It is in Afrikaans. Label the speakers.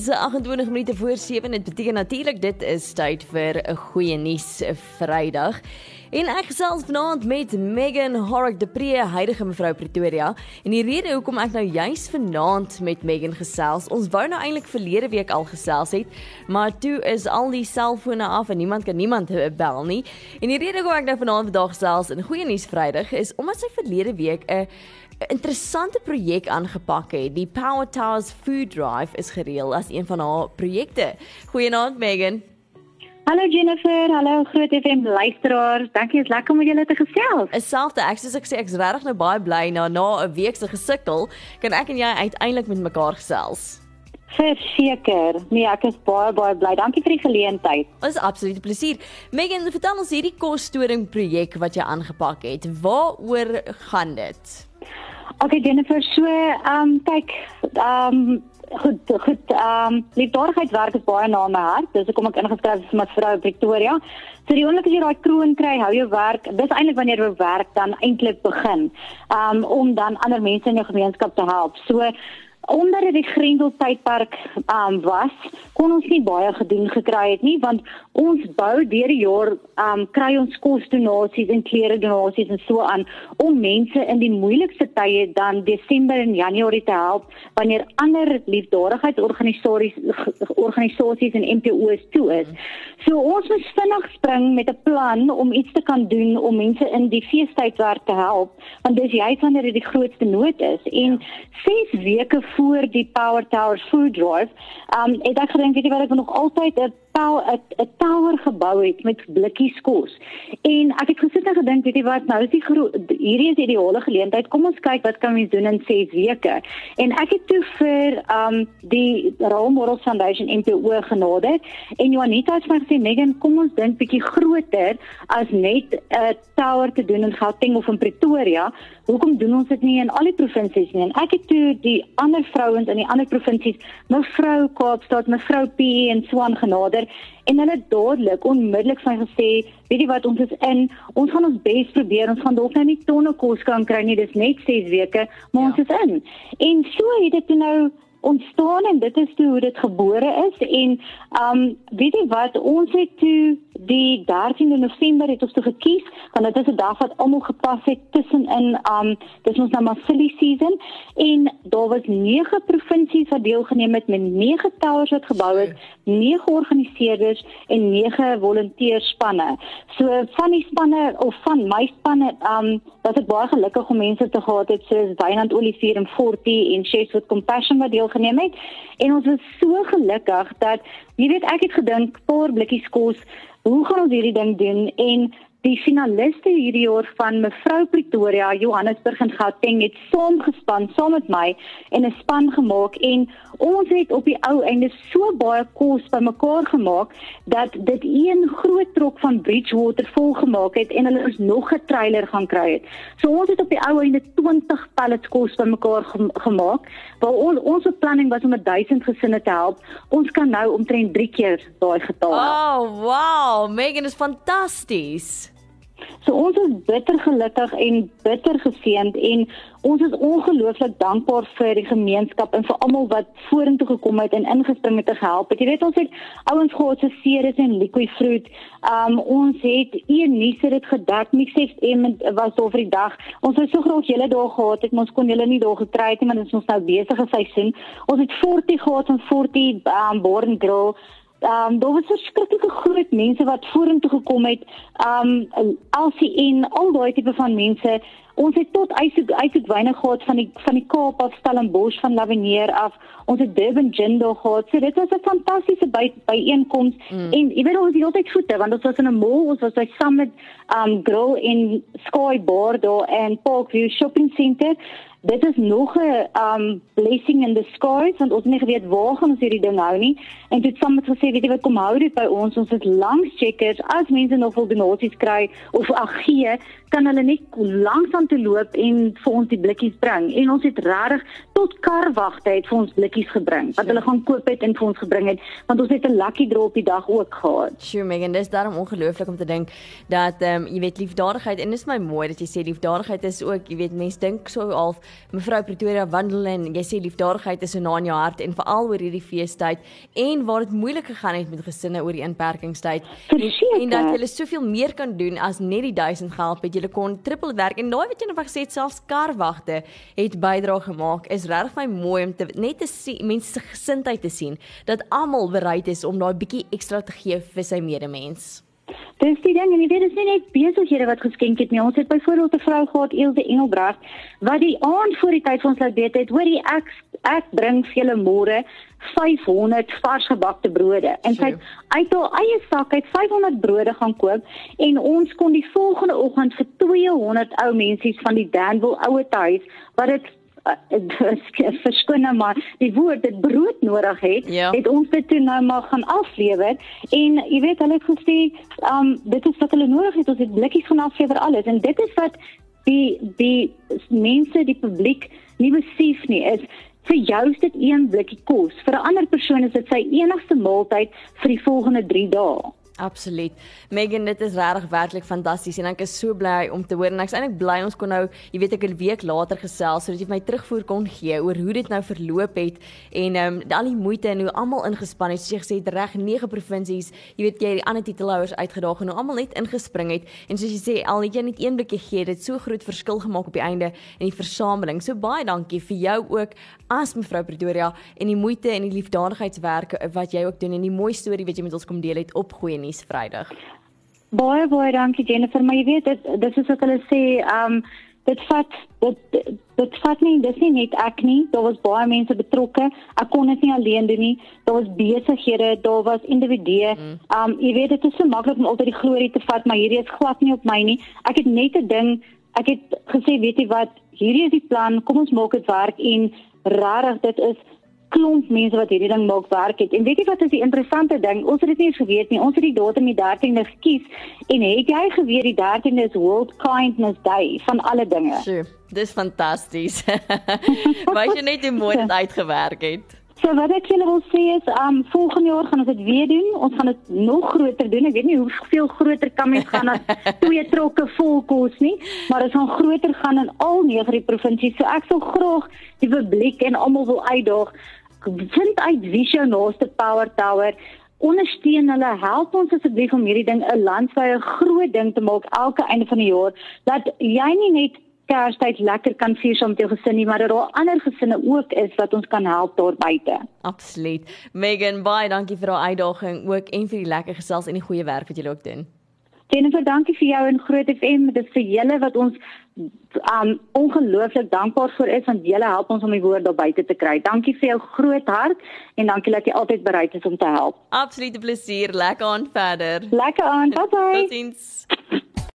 Speaker 1: is 28 minute voor 7. Dit beteken natuurlik dit is tyd vir 'n goeie nuus Vrydag. En ek gesels vanaand met Megan Horrick de Pre, huidige mevrou Pretoria. En die rede hoekom ek nou juis vanaand met Megan gesels, ons wou nou eintlik verlede week al gesels het, maar toe is al die selfone af en niemand kan niemand bel nie. En die rede hoekom ek nou vanaand vandag gesels in goeie nuus Vrydag is omdat sy verlede week 'n interessante projek aangepak het. Die Power Towers Food Drive is gereël as een van haar projekte. Goeienaand Megan.
Speaker 2: Hallo Jennifer, hallo Groot FM luisteraars. Dankie, is lekker om julle te gesels.
Speaker 1: Dieselfde, ek soos ek sê ek's regtig nou baie bly na na 'n week se gesukkel, kan ek en jy uiteindelik met mekaar gesels.
Speaker 2: Verseker. Nee, ek is baie baie bly. Dankie vir die geleentheid.
Speaker 1: Dit is absoluut 'n plesier. Megan, vertel ons hierdie kosstoring projek wat jy aangepak het. Waaroor gaan dit?
Speaker 2: Okay Jennifer, so ehm um, kyk, ehm um, goed goed ehm um, liefdadigheidswerk is baie na my hart. Dis hoekom ek ingeskryf is vir mevrou Victoria. So die oomblik as jy daai kroon kry, hou jou werk. Dis eintlik wanneer jy werk dan eintlik begin. Ehm um, om dan ander mense in jou gemeenskap te help. So onder die Grendel tydperk um, was, kon ons nie baie gedoen gekry het nie want ons bou deur die jaar um, kry ons kosdonasies en klere donasies en so aan om mense in die moeilikste tye dan Desember en Januarie te help wanneer ander liefdadigheidsorganisasies organisasies en NPO's toe is. So ons moet vinnig spring met 'n plan om iets te kan doen om mense in die feestydwerk te help want dis juist wanneer dit die grootste nood is en 6 ja. weke voor die Power Tower Food Drive, um het ek gedink weet jy wat ek nog altyd 'n 'n tower gebou het met blikkies kos. En ek het gesit en gedink, weet jy wat, nou is die hierdie is die ideale geleentheid. Kom ons kyk wat kan ons doen in 6 weke. En ek het toe vir um die Role Models Foundation NPO genader en Juanita het my gesê, "Megan, kom ons dink bietjie groter as net 'n tower te doen in Gauteng of in Pretoria. Hoekom doen ons dit nie in al die provinsies nie?" En ek het toe die ander vrouens in die ander provinsies, mevrou Kaapstad, mevrou P en Swan genader en hulle dadelik onmiddellik van gesê, weet jy wat ons is in, ons gaan ons bes probeer, ons gaan dalk nou nie tonne kos kan kry nie, dis net 6 weke, maar ja. ons is in. En so het dit nou ontstaan en dit is hoe dit gebore is en um weet jy wat ons het toe die 13de November het ons toe gekies want dit is 'n dag wat almal gepas het tussenin um dis ons nou maar silly season. En daar was 9 provinsies wat deelgeneem het met 9 towers wat gebou is, 9 organiseerders en 9 volonteerspanne. So van die spanne of van my spanne um was ek baie gelukkig om mense te gehad het soos Wynand Olivier en Forty en Chefs with Compassion wat deelgeneem het. En ons was so gelukkig dat jy weet ek het gedink paar blikkies kos hoe gaan ons hierdie ding doen? En Die finaliste hierdie jaar van mevrou Pretoria, Johannesburg en Gauteng het saamgespan saam met my en 'n span gemaak en ons het op die ou einde so baie kos bymekaar gemaak dat dit een groot trok van Bridgewater vol gemaak het en hulle is nog 'n trailer gaan kry het. So ons het op die ou einde 20 pallets kos bymekaar gemaak. Waar ons ons beplanning was om 1000 gesinne te help. Ons kan nou omtrent 3 keer daai getal.
Speaker 1: Oh, wow, Megan is fantasties.
Speaker 2: So ons is bitter gelukkig en bitter geseënd en ons is ongelooflik dankbaar vir die gemeenskap en vir almal wat vorentoe gekom het en ingespring het te help. Jy weet ons het ouens gehad se Ceres en Liquid Fruit. Um ons het nuus het dit gedek. Mix FM was oor die dag. Ons het so graag julle daar gehad het, maar ons kon julle nie daar gekry het nie, maar dit is ons nou besige seisoen. Ons het 40 gehad van 40 um Born Grill Ehm um, daar was verskriklike groot mense wat vorentoe gekom het. Ehm um, LCN, al daai tipe van mense. Ons het tot uitsoek uitsoek wyne gehad van die van die Kaap af, Stellenbosch van Lavenier af. Ons het Durban Gin daar gehad. So dit was 'n fantastiese by byeenkoms mm. en jy weet ons het altyd goede want ons was in 'n mall, ons was by Summit um Grill in Sky Bar daar en Parkview Shopping Centre dit is nog 'n um blessing in skies want ons het nie geweet waar gaan ons hierdie ding hou nie. En dit saam met gesê weet jy wat kom hou dit by ons. Ons het langs checkers. As mense nog wil donasies kry of ag gee kan hulle net langsaan te loop en vir ons die blikkies bring. En ons het regtig tot karwagte het vir ons blikkies gebring wat hulle gaan koop het en vir ons gebring het want ons het 'n lucky draw op die dag ook gehad.
Speaker 1: Sure Megan, dis daarom ongelooflik om te dink dat ehm um, jy weet liefdadigheid en dis my mooi dat jy sê liefdadigheid is ook jy weet mense dink so half Mevrou Pretoria wandel en jy sê liefdadigheid is so na in jou hart en veral oor hierdie feestyd en waar dit moeilik gegaan het met gesinne oor die inperkingstyd. En, en dat jy soveel meer kan doen as net die 1000 help het jy kon triple werk en daai wat jy nou gesê het selfs karwagte het bydra gemaak is regtig my mooi om te net te sien mense se gesindheid te sien dat almal bereid is om daai bietjie ekstra te gee vir sy medemens.
Speaker 2: Dis die ding en jy weet dit is nie net besighede wat geskenk het nie. Ons het byvoorbeeld 'n vrou gehad, Ilse Engelbreg, wat die aand voor die tyd vir ons laat weet het, hoor die ek ek bring vir julle môre 500 vars gebakte brode. En sy uit haar eie sak uit 500 brode gaan koop en ons kon die volgende oggend vir 200 ou mensies van die Danville ouer huis wat dit verskoning maar die woord dit brood nodig het ja. het ons dit toe nou maar gaan aflewer. En jy weet hulle het gesê um, dit is wat hulle nodig het. Ons het blikkies gaan aflewer alles. En dit is wat die die mense die publiek nie besef nie is vir jou is dit een blikkie kos. Vir 'n ander persoon is dit sy enigste maaltyd vir die volgende 3 dae
Speaker 1: Absoluut. Megan, dit is regtig werklik fantasties en ek is so bly om te hoor en ek's eintlik bly ons kon nou, jy weet ek 'n week later gesels sodat jy my terugvoer kon gee oor hoe dit nou verloop het en ehm um, al die moeite en hoe almal ingespan het. Soos jy gesê het, reg 9 provinsies, jy weet jy die ander titelhouers uitgedaag en hoe almal net ingespring het en soos jy sê al het jy net een blikkie gee, dit so groot verskil gemaak op die einde in die versameling. So baie dankie vir jou ook as mevrou Pretoria en die moeite en die liefdadigheidswerk wat jy ook doen en die mooi storie wat jy met ons kom deel het op goeie nuus Vrydag.
Speaker 2: Baie baie dankie Jennifer, maar jy weet dit dis is wat hulle sê, ehm um, dit vat dit dit vat nie dis nie net ek nie, daar was baie mense betrokke. Ek kon dit nie alleen doen nie. Daar was besighede, daar was individue. Mm. Ehm mm. um, jy weet dit is so maklik om altyd die glorie te vat, maar hierdie is glad nie op my nie. Ek het net 'n ding, ek het gesê, weet jy wat, hierdie is die plan, kom ons maak dit werk en rarig dit is klomp mense wat hierdie ding maak werk het. En weet jy wat is die interessante ding? Ons het dit nie geweet nie. Ons het die datum die 13de gekies en het jy geweet die 13de is World Kindness Day van alle dinge.
Speaker 1: Sjoe, dis fantasties. Wat jy net die mooi uitgewerk het.
Speaker 2: So wat ek julle wil sê is, um volgende jaar gaan ons dit weer doen. Ons gaan dit nog groter doen. Ek weet nie hoeveel groter kan mens gaan as twee trokke vol kos nie, maar dit gaan groter gaan in al nege provinsies. So ek sal graag die publiek en almal wil uitdaag vind uit wie jou naaste power tower ondersteun hulle help ons asseblief om hierdie ding 'n landwyse groot ding te maak elke einde van die jaar dat jy nie net Kerstyd lekker kan vier saam met jou gesin nie maar dat daar ander gesinne ook is wat ons kan help daar buite.
Speaker 1: Absoluut. Megan, baie dankie vir daai uitdaging ook en vir die lekker gesels en die goeie werk wat julle ook doen.
Speaker 2: Jennifer, dankie vir jou en Groot FM. Dit is vir julle wat ons um ongelooflik dankbaar vir is want julle help ons om die woord daar buite te kry. Dankie vir jou groot hart en dankie dat jy altyd bereid is om te help.
Speaker 1: Absolute plesier. Lekker aan verder.
Speaker 2: Lekker aan. Bye bye.
Speaker 1: Totsiens.